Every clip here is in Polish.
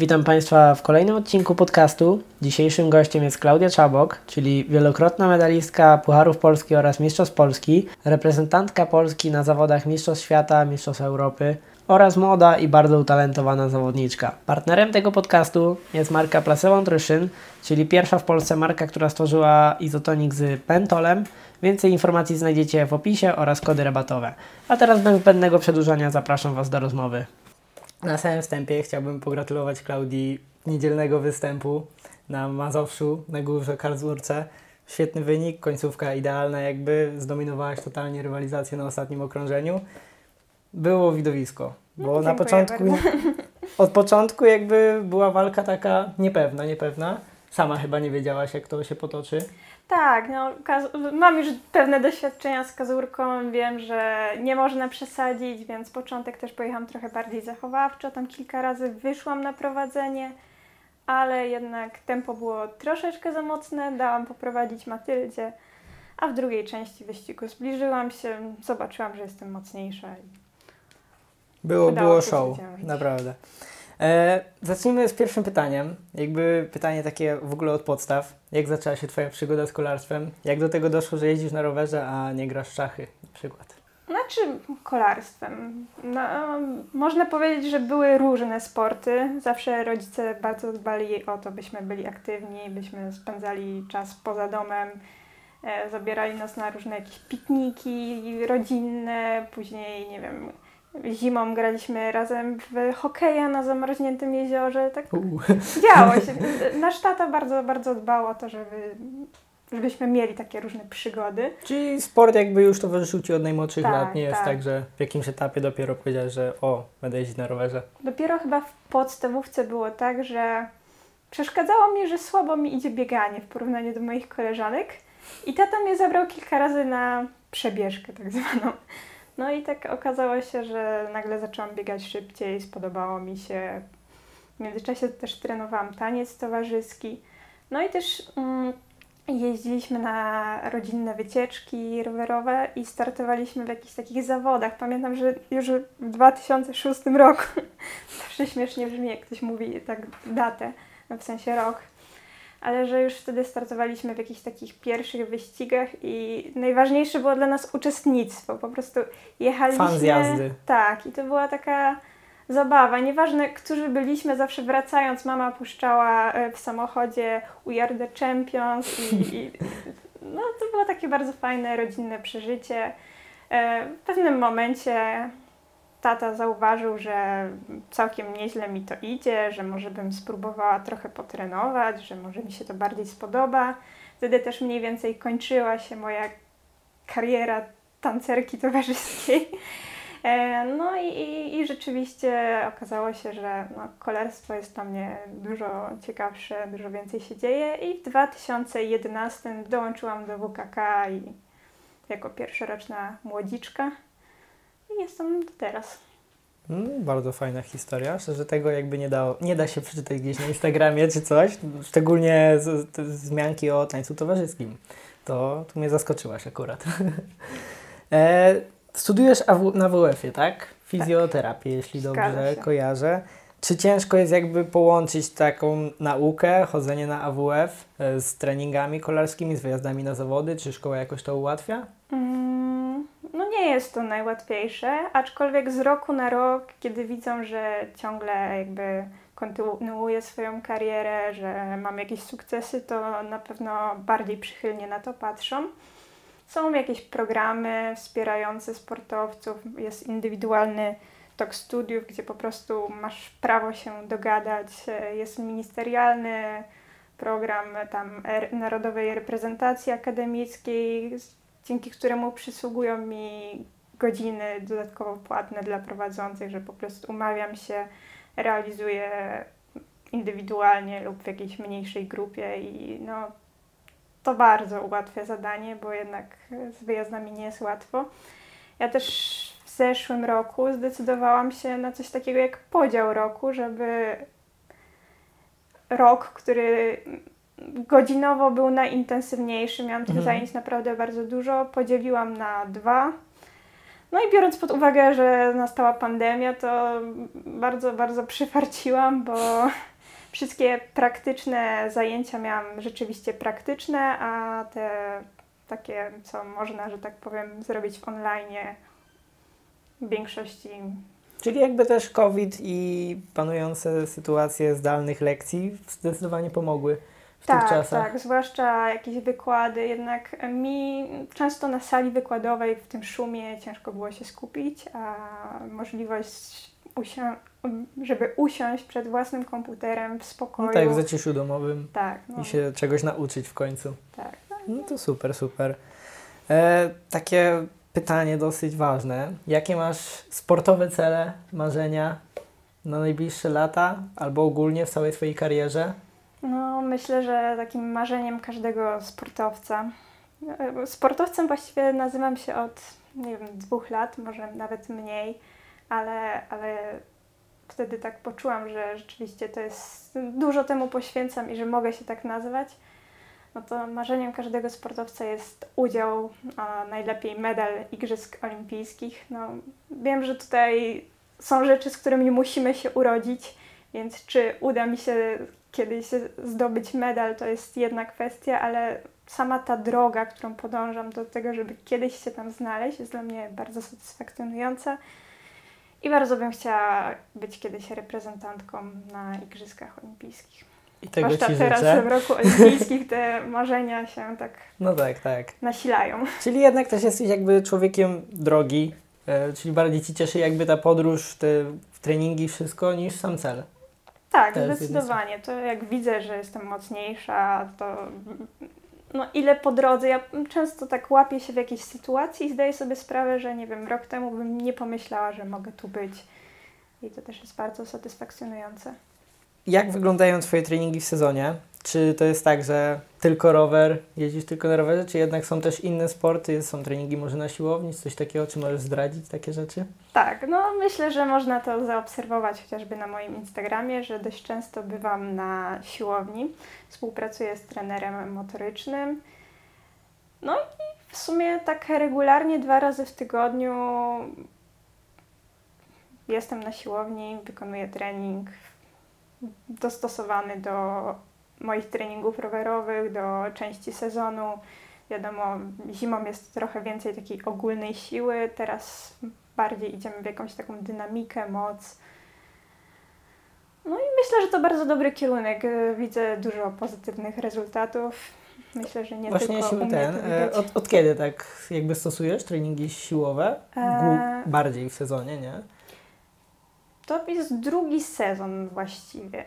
Witam Państwa w kolejnym odcinku podcastu. Dzisiejszym gościem jest Klaudia Czabok, czyli wielokrotna medalistka Pucharów Polski oraz Mistrzostw Polski, reprezentantka Polski na zawodach Mistrzostw Świata, Mistrzostw Europy oraz młoda i bardzo utalentowana zawodniczka. Partnerem tego podcastu jest marka Placebo Nutrition, czyli pierwsza w Polsce marka, która stworzyła izotonik z pentolem. Więcej informacji znajdziecie w opisie oraz kody rabatowe. A teraz bez zbędnego przedłużania zapraszam Was do rozmowy. Na samym wstępie chciałbym pogratulować Klaudii niedzielnego występu na Mazowszu, na Górze Karlsruhe. Świetny wynik, końcówka idealna, jakby zdominowałaś totalnie rywalizację na ostatnim okrążeniu. Było widowisko, bo No, na początku, bardzo. od początku jakby była walka taka niepewna, niepewna. Sama chyba nie wiedziałaś, jak to się potoczy. Tak, no, mam już pewne doświadczenia z kazurką, wiem, że nie można przesadzić, więc początek też pojechałam trochę bardziej zachowawczo, tam kilka razy wyszłam na prowadzenie, ale jednak tempo było troszeczkę za mocne, dałam poprowadzić Matyldzie, a w drugiej części wyścigu zbliżyłam się, zobaczyłam, że jestem mocniejsza. i- Było, było show, naprawdę. E, zacznijmy z pierwszym pytaniem. Jakby pytanie takie w ogóle od podstaw. Jak zaczęła się Twoja przygoda z kolarstwem? Jak do tego doszło, że jeździsz na rowerze, a nie grasz w szachy na przykład? Znaczy kolarstwem. No, można powiedzieć, że były różne sporty. Zawsze rodzice bardzo dbali o to, byśmy byli aktywni, byśmy spędzali czas poza domem. E, zabierali nas na różne jakieś pikniki rodzinne, później, nie wiem, zimą graliśmy razem w hokeja na zamarzniętym jeziorze. Tak działo się. Nasz tata bardzo, bardzo dbał o to, żeby, żebyśmy mieli takie różne przygody. Czyli sport jakby już towarzyszył Ci od najmłodszych Tak, lat. Nie jest tak. tak, że w jakimś etapie dopiero powiedziałeś, że o, będę jeździć na rowerze. Dopiero chyba w podstawówce było tak, że przeszkadzało mi, że słabo mi idzie bieganie w porównaniu do moich koleżanek. I tata mnie zabrał kilka razy na przebieżkę tak zwaną. No i tak okazało się, że nagle zaczęłam biegać szybciej, spodobało mi się. W międzyczasie też trenowałam taniec towarzyski. No i też mm, jeździliśmy na rodzinne wycieczki rowerowe i startowaliśmy w jakichś takich zawodach. Pamiętam, że już w 2006 roku, zawsze śmiesznie brzmi, jak ktoś mówi tak datę, no w sensie rok, ale że już wtedy startowaliśmy w jakichś takich pierwszych wyścigach i najważniejsze było dla nas uczestnictwo. Po prostu jechaliśmy. Fan z jazdy. Tak, i to była taka zabawa. Nieważne, którzy byliśmy, zawsze wracając, mama puszczała e, w samochodzie We Are The Champions i, i no, to było takie bardzo fajne, rodzinne przeżycie. E, W pewnym momencie tata zauważył, że całkiem nieźle mi to idzie, że może bym spróbowała trochę potrenować, że może mi się to bardziej spodoba. Wtedy też mniej więcej kończyła się moja kariera tancerki towarzyskiej. E, No i, i, i rzeczywiście okazało się, że no, kolarstwo jest dla mnie dużo ciekawsze, dużo więcej się dzieje i w 2011 dołączyłam do WKK i jako pierwszoroczna młodziczka i jestem do teraz. Mm, bardzo fajna historia. Szczerze tego jakby nie, dało, nie da się przeczytać gdzieś na Instagramie czy coś. Szczególnie z, te wzmianki o tańcu towarzyskim. To tu mnie zaskoczyłaś akurat. e, studiujesz na WF-ie, tak? Fizjoterapię, jeśli Zgadza dobrze kojarzę. Czy ciężko jest jakby połączyć taką naukę, chodzenie na AWF e, z treningami kolarskimi, z wyjazdami na zawody? Czy szkoła jakoś to ułatwia? Nie jest to najłatwiejsze, aczkolwiek z roku na rok, kiedy widzą, że ciągle jakby kontynuuję swoją karierę, że mam jakieś sukcesy, to na pewno bardziej przychylnie na to patrzą. Są jakieś programy wspierające sportowców, jest indywidualny tok studiów, gdzie po prostu masz prawo się dogadać, jest ministerialny program tam er- Narodowej Reprezentacji Akademickiej, dzięki któremu przysługują mi godziny dodatkowo płatne dla prowadzących, że po prostu umawiam się, realizuję indywidualnie lub w jakiejś mniejszej grupie i no to bardzo ułatwia zadanie, bo jednak z wyjazdami nie jest łatwo. Ja też w zeszłym roku zdecydowałam się na coś takiego jak podział roku, żeby rok, który godzinowo był najintensywniejszy, miałam tych Mhm. zajęć naprawdę bardzo dużo, podzieliłam na dwa. No i biorąc pod uwagę, że nastała pandemia, to bardzo, bardzo przyfarciłam, bo wszystkie praktyczne zajęcia miałam rzeczywiście praktyczne, a te takie, co można, że tak powiem, zrobić w online, w większości. Czyli jakby też COVID i panujące sytuacje zdalnych lekcji zdecydowanie pomogły w tak, tych czasach. Tak, zwłaszcza jakieś wykłady. Jednak mi często na sali wykładowej w tym szumie ciężko było się skupić, a możliwość usią- żeby usiąść przed własnym komputerem w spokoju. No tak, w zaciszu domowym tak, no, i się czegoś nauczyć w końcu. tak. No to super, super. E, takie pytanie dosyć ważne. Jakie masz sportowe cele, marzenia na najbliższe lata albo ogólnie w całej swojej karierze? No, myślę, że takim marzeniem każdego sportowca. e, Sportowcem właściwie nazywam się od, nie wiem, dwóch lat, może nawet mniej, ale, ale wtedy tak poczułam, że rzeczywiście to jest, dużo temu poświęcam i że mogę się tak nazywać. No to marzeniem każdego sportowca jest udział, a najlepiej medal Igrzysk Olimpijskich. No, wiem, że tutaj są rzeczy, z którymi musimy się urodzić, więc czy uda mi się kiedyś zdobyć medal, to jest jedna kwestia, ale sama ta droga, którą podążam do tego, żeby kiedyś się tam znaleźć, jest dla mnie bardzo satysfakcjonująca. I bardzo bym chciała być kiedyś reprezentantką na Igrzyskach Olimpijskich. I tego Zwłaszcza Ci teraz życzę. w roku olimpijskich te marzenia się tak No tak, tak. nasilają. Czyli jednak też jesteś jakby człowiekiem drogi, e, czyli bardziej Ci cieszy jakby ta podróż, te treningi, wszystko, niż sam cel. Tak, jest zdecydowanie. To jak widzę, że jestem mocniejsza, to no ile po drodze. Ja często tak łapię się w jakiejś sytuacji i zdaję sobie sprawę, że nie wiem, rok temu bym nie pomyślała, że mogę tu być. I to też jest bardzo satysfakcjonujące. Jak wyglądają Twoje treningi w sezonie? Czy to jest tak, że tylko rower, jeździsz tylko na rowerze, czy jednak są też inne sporty, są treningi może na siłowni, coś takiego, czy możesz zdradzić takie rzeczy? Tak, no myślę, że można to zaobserwować chociażby na moim Instagramie, że dość często bywam na siłowni, współpracuję z trenerem motorycznym. No i w sumie tak regularnie dwa razy w tygodniu jestem na siłowni, wykonuję trening dostosowany do moich treningów rowerowych, do części sezonu. Wiadomo, zimą jest trochę więcej takiej ogólnej siły, teraz bardziej idziemy w jakąś taką dynamikę, moc. No i myślę, że to bardzo dobry kierunek. Widzę dużo pozytywnych rezultatów. Myślę, że nie Właśnie tylko siły ten, e, od, od kiedy tak jakby stosujesz treningi siłowe? Głu- bardziej w sezonie, nie? To jest drugi sezon właściwie.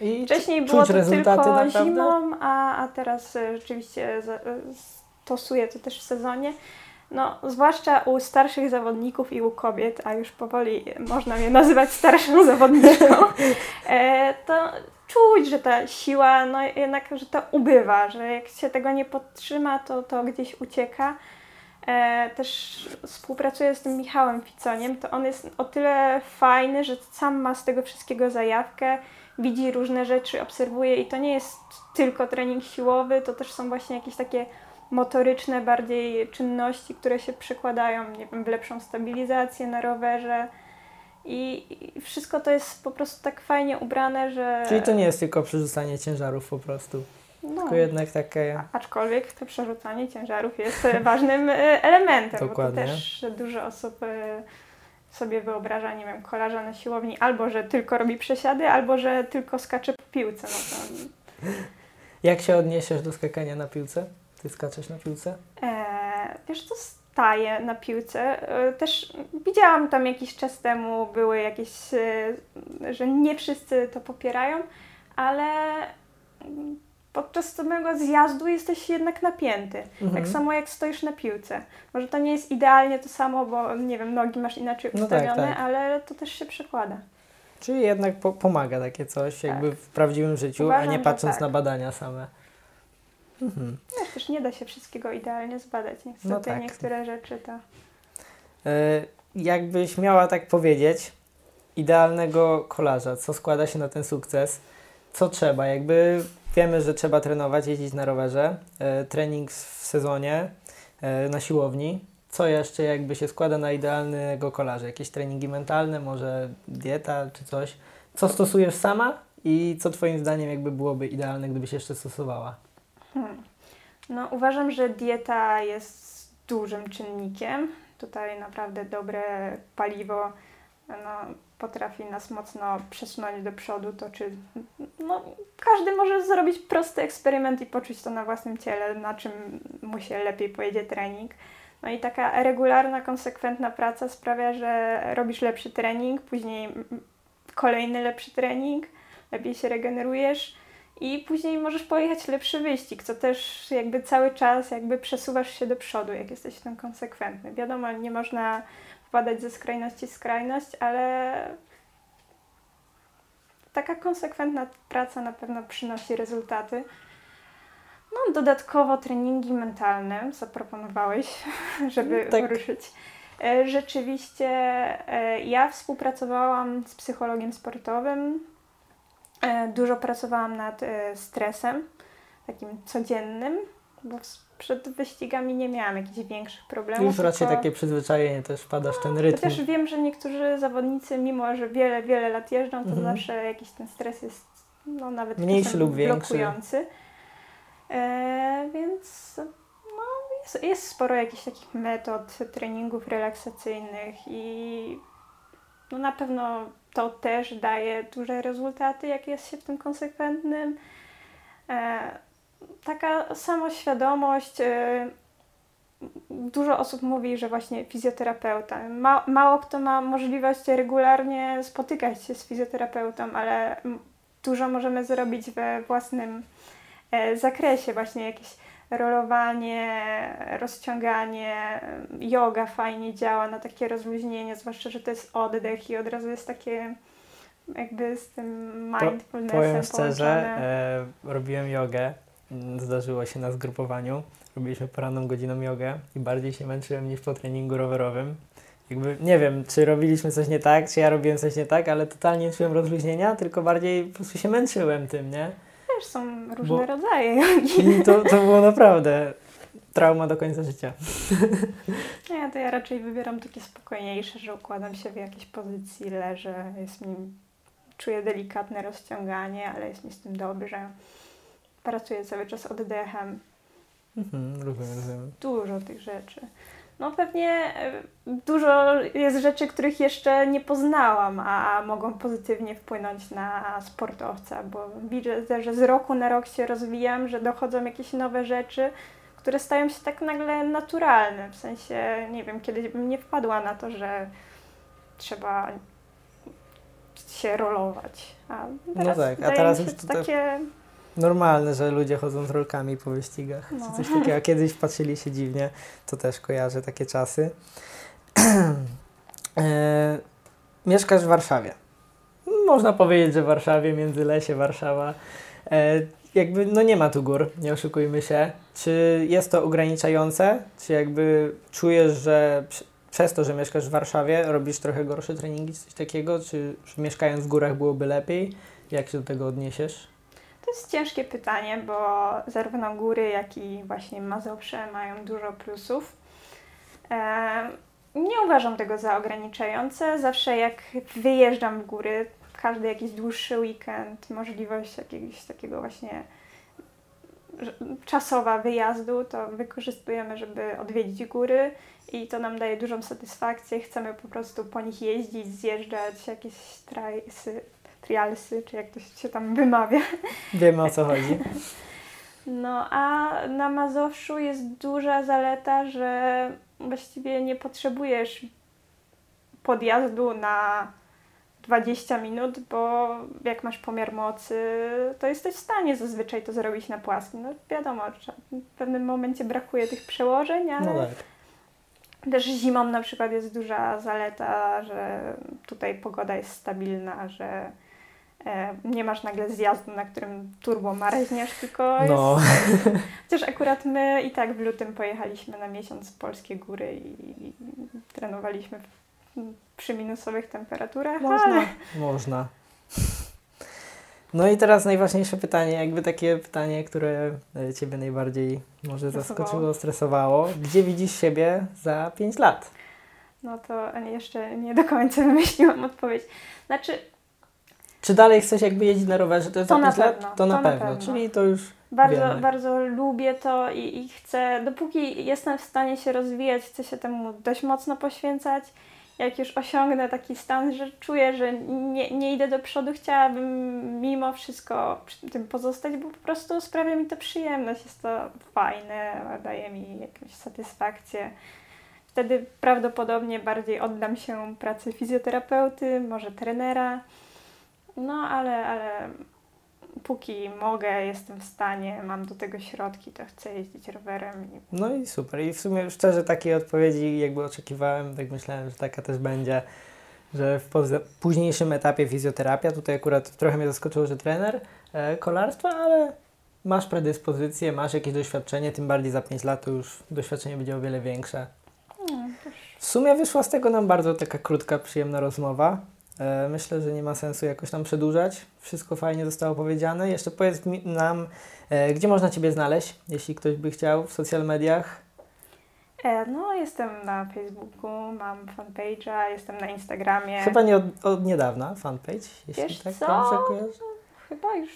I Wcześniej było to rezultaty tylko naprawdę? zimą, a, a teraz e, rzeczywiście za- e, stosuję to też w sezonie. No, zwłaszcza u starszych zawodników i u kobiet, a już powoli można mnie nazywać starszą zawodniczką, e, to czuć, że ta siła, no jednak, że to ubywa, że jak się tego nie podtrzyma, to to gdzieś ucieka. E, też współpracuję z tym Michałem Ficoniem, to on jest o tyle fajny, że sam ma z tego wszystkiego zajawkę, widzi różne rzeczy, obserwuje i to nie jest tylko trening siłowy, to też są właśnie jakieś takie motoryczne bardziej czynności, które się przekładają, nie wiem, w lepszą stabilizację na rowerze. I, I wszystko to jest po prostu tak fajnie ubrane, że. Czyli to nie jest tylko przerzucanie ciężarów po prostu, no, tylko jednak takie... Aczkolwiek to przerzucanie ciężarów jest e, ważnym e, elementem, Dokładnie. bo to też dużo osób e, sobie wyobraża, nie wiem, kolarza na siłowni albo, że tylko robi przesiady, albo, że tylko skacze po piłce. No to, Jak się odniesiesz do skakania na piłce? Ty skaczesz na piłce? e, wiesz, to staje na piłce. E, też widziałam tam jakiś czas temu, były jakieś, e, że nie wszyscy to popierają, ale podczas samego zjazdu jesteś jednak napięty. Mhm. Tak samo jak stoisz na piłce. Może to nie jest idealnie to samo, bo nie wiem, nogi masz inaczej No tak, ustawione, tak. ale to też się przekłada. Czyli jednak po pomaga takie coś jakby w prawdziwym życiu, a Uważam, nie że patrząc tak. na badania same. Mhm. No, też nie da się wszystkiego idealnie zbadać. Niestety No tak. niektóre rzeczy to... E, jakbyś miała tak powiedzieć, idealnego kolarza, co składa się na ten sukces, co trzeba? Jakby wiemy, że trzeba trenować, jeździć na rowerze, e, trening w sezonie, e, na siłowni. co jeszcze jakby się składa na idealnego kolarza? Jakieś treningi mentalne, może dieta czy coś? Co stosujesz sama i co Twoim zdaniem jakby byłoby idealne, gdybyś jeszcze stosowała? Hmm. No, uważam, że dieta jest dużym czynnikiem. Tutaj naprawdę dobre paliwo no, potrafi nas mocno przesunąć do przodu, to czy no, każdy może zrobić prosty eksperyment i poczuć to na własnym ciele, na czym mu się lepiej pojedzie trening. No i taka regularna, konsekwentna praca sprawia, że robisz lepszy trening, później kolejny lepszy trening, lepiej się regenerujesz i później możesz pojechać lepszy wyścig, co też jakby cały czas jakby przesuwasz się do przodu, jak jesteś w tym konsekwentny. Wiadomo, nie można wpadać ze skrajności w skrajność, ale taka konsekwentna praca na pewno przynosi rezultaty. No, dodatkowo treningi mentalne zaproponowałeś, żeby tak. ruszyć. E, rzeczywiście e, ja współpracowałam z psychologiem sportowym. E, dużo pracowałam nad stresem, takim codziennym, bo przed wyścigami nie miałam jakichś większych problemów. Już raczej tylko... takie przyzwyczajenie, też wpadasz w ten no, rytm. też wiem, że niektórzy zawodnicy, mimo że wiele, wiele lat jeżdżą, to mhm. zawsze jakiś ten stres jest no, nawet mniejszy lub większy. blokujący. E, więc no, jest, jest sporo jakichś takich metod, treningów relaksacyjnych i no, na pewno to też daje duże rezultaty, jak jest się w tym konsekwentnym. E, taka samoświadomość. E, dużo osób mówi, że właśnie fizjoterapeuta. Ma, mało kto ma możliwość regularnie spotykać się z fizjoterapeutą, ale dużo możemy zrobić we własnym e, zakresie, właśnie jakieś rolowanie, rozciąganie, yoga fajnie działa na takie rozluźnienie, zwłaszcza, że to jest oddech i od razu jest takie jakby z tym mindfulnessem po, Powiem szczerze, e, robiłem jogę zdarzyło się na zgrupowaniu. Robiliśmy poranną godziną jogę i bardziej się męczyłem niż po treningu rowerowym. Jakby nie wiem, czy robiliśmy coś nie tak, czy ja robiłem coś nie tak, ale totalnie czułem rozluźnienia, tylko bardziej po prostu się męczyłem tym, nie? Też są różne Bo... rodzaje jogi. I to, to było naprawdę trauma do końca życia. Nie, to ja raczej wybieram takie spokojniejsze, że układam się w jakiejś pozycji, leżę, jest mi, czuję delikatne rozciąganie, ale jest mi z tym dobrze pracuję cały czas oddechem. Mhm, rozumiem, rozumiem. Dużo tych rzeczy. No pewnie e, dużo jest rzeczy, których jeszcze nie poznałam, a mogą pozytywnie wpłynąć na sportowca, bo widzę, że z roku na rok się rozwijam, że dochodzą jakieś nowe rzeczy, które stają się tak nagle naturalne. W sensie, nie wiem, kiedyś bym nie wpadła na to, że trzeba się rolować. A no teraz no tak, a teraz już to takie normalne, że ludzie chodzą z rolkami po wyścigach. No. Coś takiego. Kiedyś patrzyli się dziwnie, to też kojarzę takie czasy. e, mieszkasz w Warszawie. Można powiedzieć, że w Warszawie, między Lesie, Warszawa. E, jakby, no nie ma tu gór, nie oszukujmy się. Czy jest to ograniczające? Czy jakby czujesz, że przez to, że mieszkasz w Warszawie, robisz trochę gorsze treningi, coś takiego? Czy mieszkając w górach byłoby lepiej? Jak się do tego odniesiesz? To jest ciężkie pytanie, bo zarówno góry, jak i właśnie Mazowsze mają dużo plusów. Nie uważam tego za ograniczające. Zawsze jak wyjeżdżam w góry, każdy jakiś dłuższy weekend, możliwość jakiegoś takiego właśnie czasowa wyjazdu, to wykorzystujemy, żeby odwiedzić góry i to nam daje dużą satysfakcję. Chcemy po prostu po nich jeździć, zjeżdżać, jakieś trajsy, trialsy, czy jak to się tam wymawia. Wiemy o co chodzi. No a na Mazowszu jest duża zaleta, że właściwie nie potrzebujesz podjazdu na 20 minut, bo jak masz pomiar mocy, to jesteś w stanie zazwyczaj to zrobić na płaskim. No wiadomo, w pewnym momencie brakuje tych przełożeń, ale no tak. też zimą na przykład jest duża zaleta, że tutaj pogoda jest stabilna, że nie masz nagle zjazdu, na którym turbo mareźniesz, tylko no. jest... Chociaż akurat my i tak w lutym pojechaliśmy na miesiąc polskie góry i, trenowaliśmy przy minusowych temperaturach, Można, ale... można. No i teraz najważniejsze pytanie, jakby takie pytanie, które e, Ciebie najbardziej może Stresowało. zaskoczyło, stresowało. Gdzie widzisz siebie za 5 lat? No to jeszcze nie do końca wymyśliłam odpowiedź. Znaczy, Czy dalej chcesz jakby jeździć na rowerze? To jest To za na 5 lat? pewno, To na to na pewno. pewno. Czyli to już bardzo, Wiemy. bardzo lubię to i, i chcę, dopóki jestem w stanie się rozwijać, chcę się temu dość mocno poświęcać. Jak już osiągnę taki stan, że czuję, że nie, nie idę do przodu, chciałabym mimo wszystko przy tym pozostać, bo po prostu sprawia mi to przyjemność, jest to fajne, daje mi jakąś satysfakcję. Wtedy prawdopodobnie bardziej oddam się pracy fizjoterapeuty, może trenera. No, ale, ale póki mogę, jestem w stanie, mam do tego środki, to chcę jeździć rowerem. I... No i super. I w sumie szczerze takiej odpowiedzi jakby oczekiwałem, tak myślałem, że taka też będzie, że w późniejszym etapie fizjoterapia, tutaj akurat trochę mnie zaskoczyło, że trener e, kolarstwa, ale masz predyspozycję, masz jakieś doświadczenie, tym bardziej za 5 lat to już doświadczenie będzie o wiele większe. No, W sumie wyszła z tego nam bardzo taka krótka, przyjemna rozmowa. E, Myślę, że nie ma sensu jakoś tam przedłużać. Wszystko fajnie zostało powiedziane. Jeszcze powiedz nam, e, gdzie można Ciebie znaleźć, jeśli ktoś by chciał w social mediach. E, no, jestem na Facebooku, mam fanpage'a, jestem na Instagramie. Chyba nie od, od niedawna, fanpage, jeśli Wiesz tak co? dobrze kojarzę. Chyba już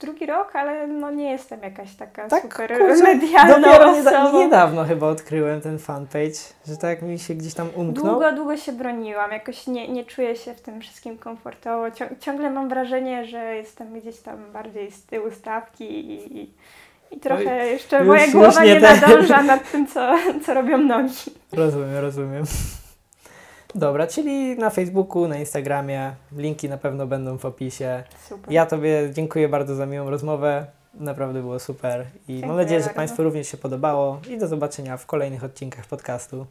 drugi rok, ale no nie jestem jakaś taka Tak, super kurczę, medialna Dopiero nieda- osobą. niedawno chyba odkryłem ten fanpage, że tak mi się gdzieś tam umknął. Długo, długo się broniłam, jakoś nie, nie czuję się w tym wszystkim komfortowo. Cią- ciągle mam wrażenie, że jestem gdzieś tam bardziej z tyłu stawki i, i, i trochę Oj, jeszcze już- moja głowa nie nie, nadąża nad tym, co, co robią nogi. Rozumiem, rozumiem. Dobra, czyli na Facebooku, na Instagramie, linki na pewno będą w opisie. Super. Ja Tobie dziękuję bardzo za miłą rozmowę. Naprawdę było super i mam Dziękuję nadzieję, że bardzo. Państwu również się podobało i do zobaczenia w kolejnych odcinkach podcastu.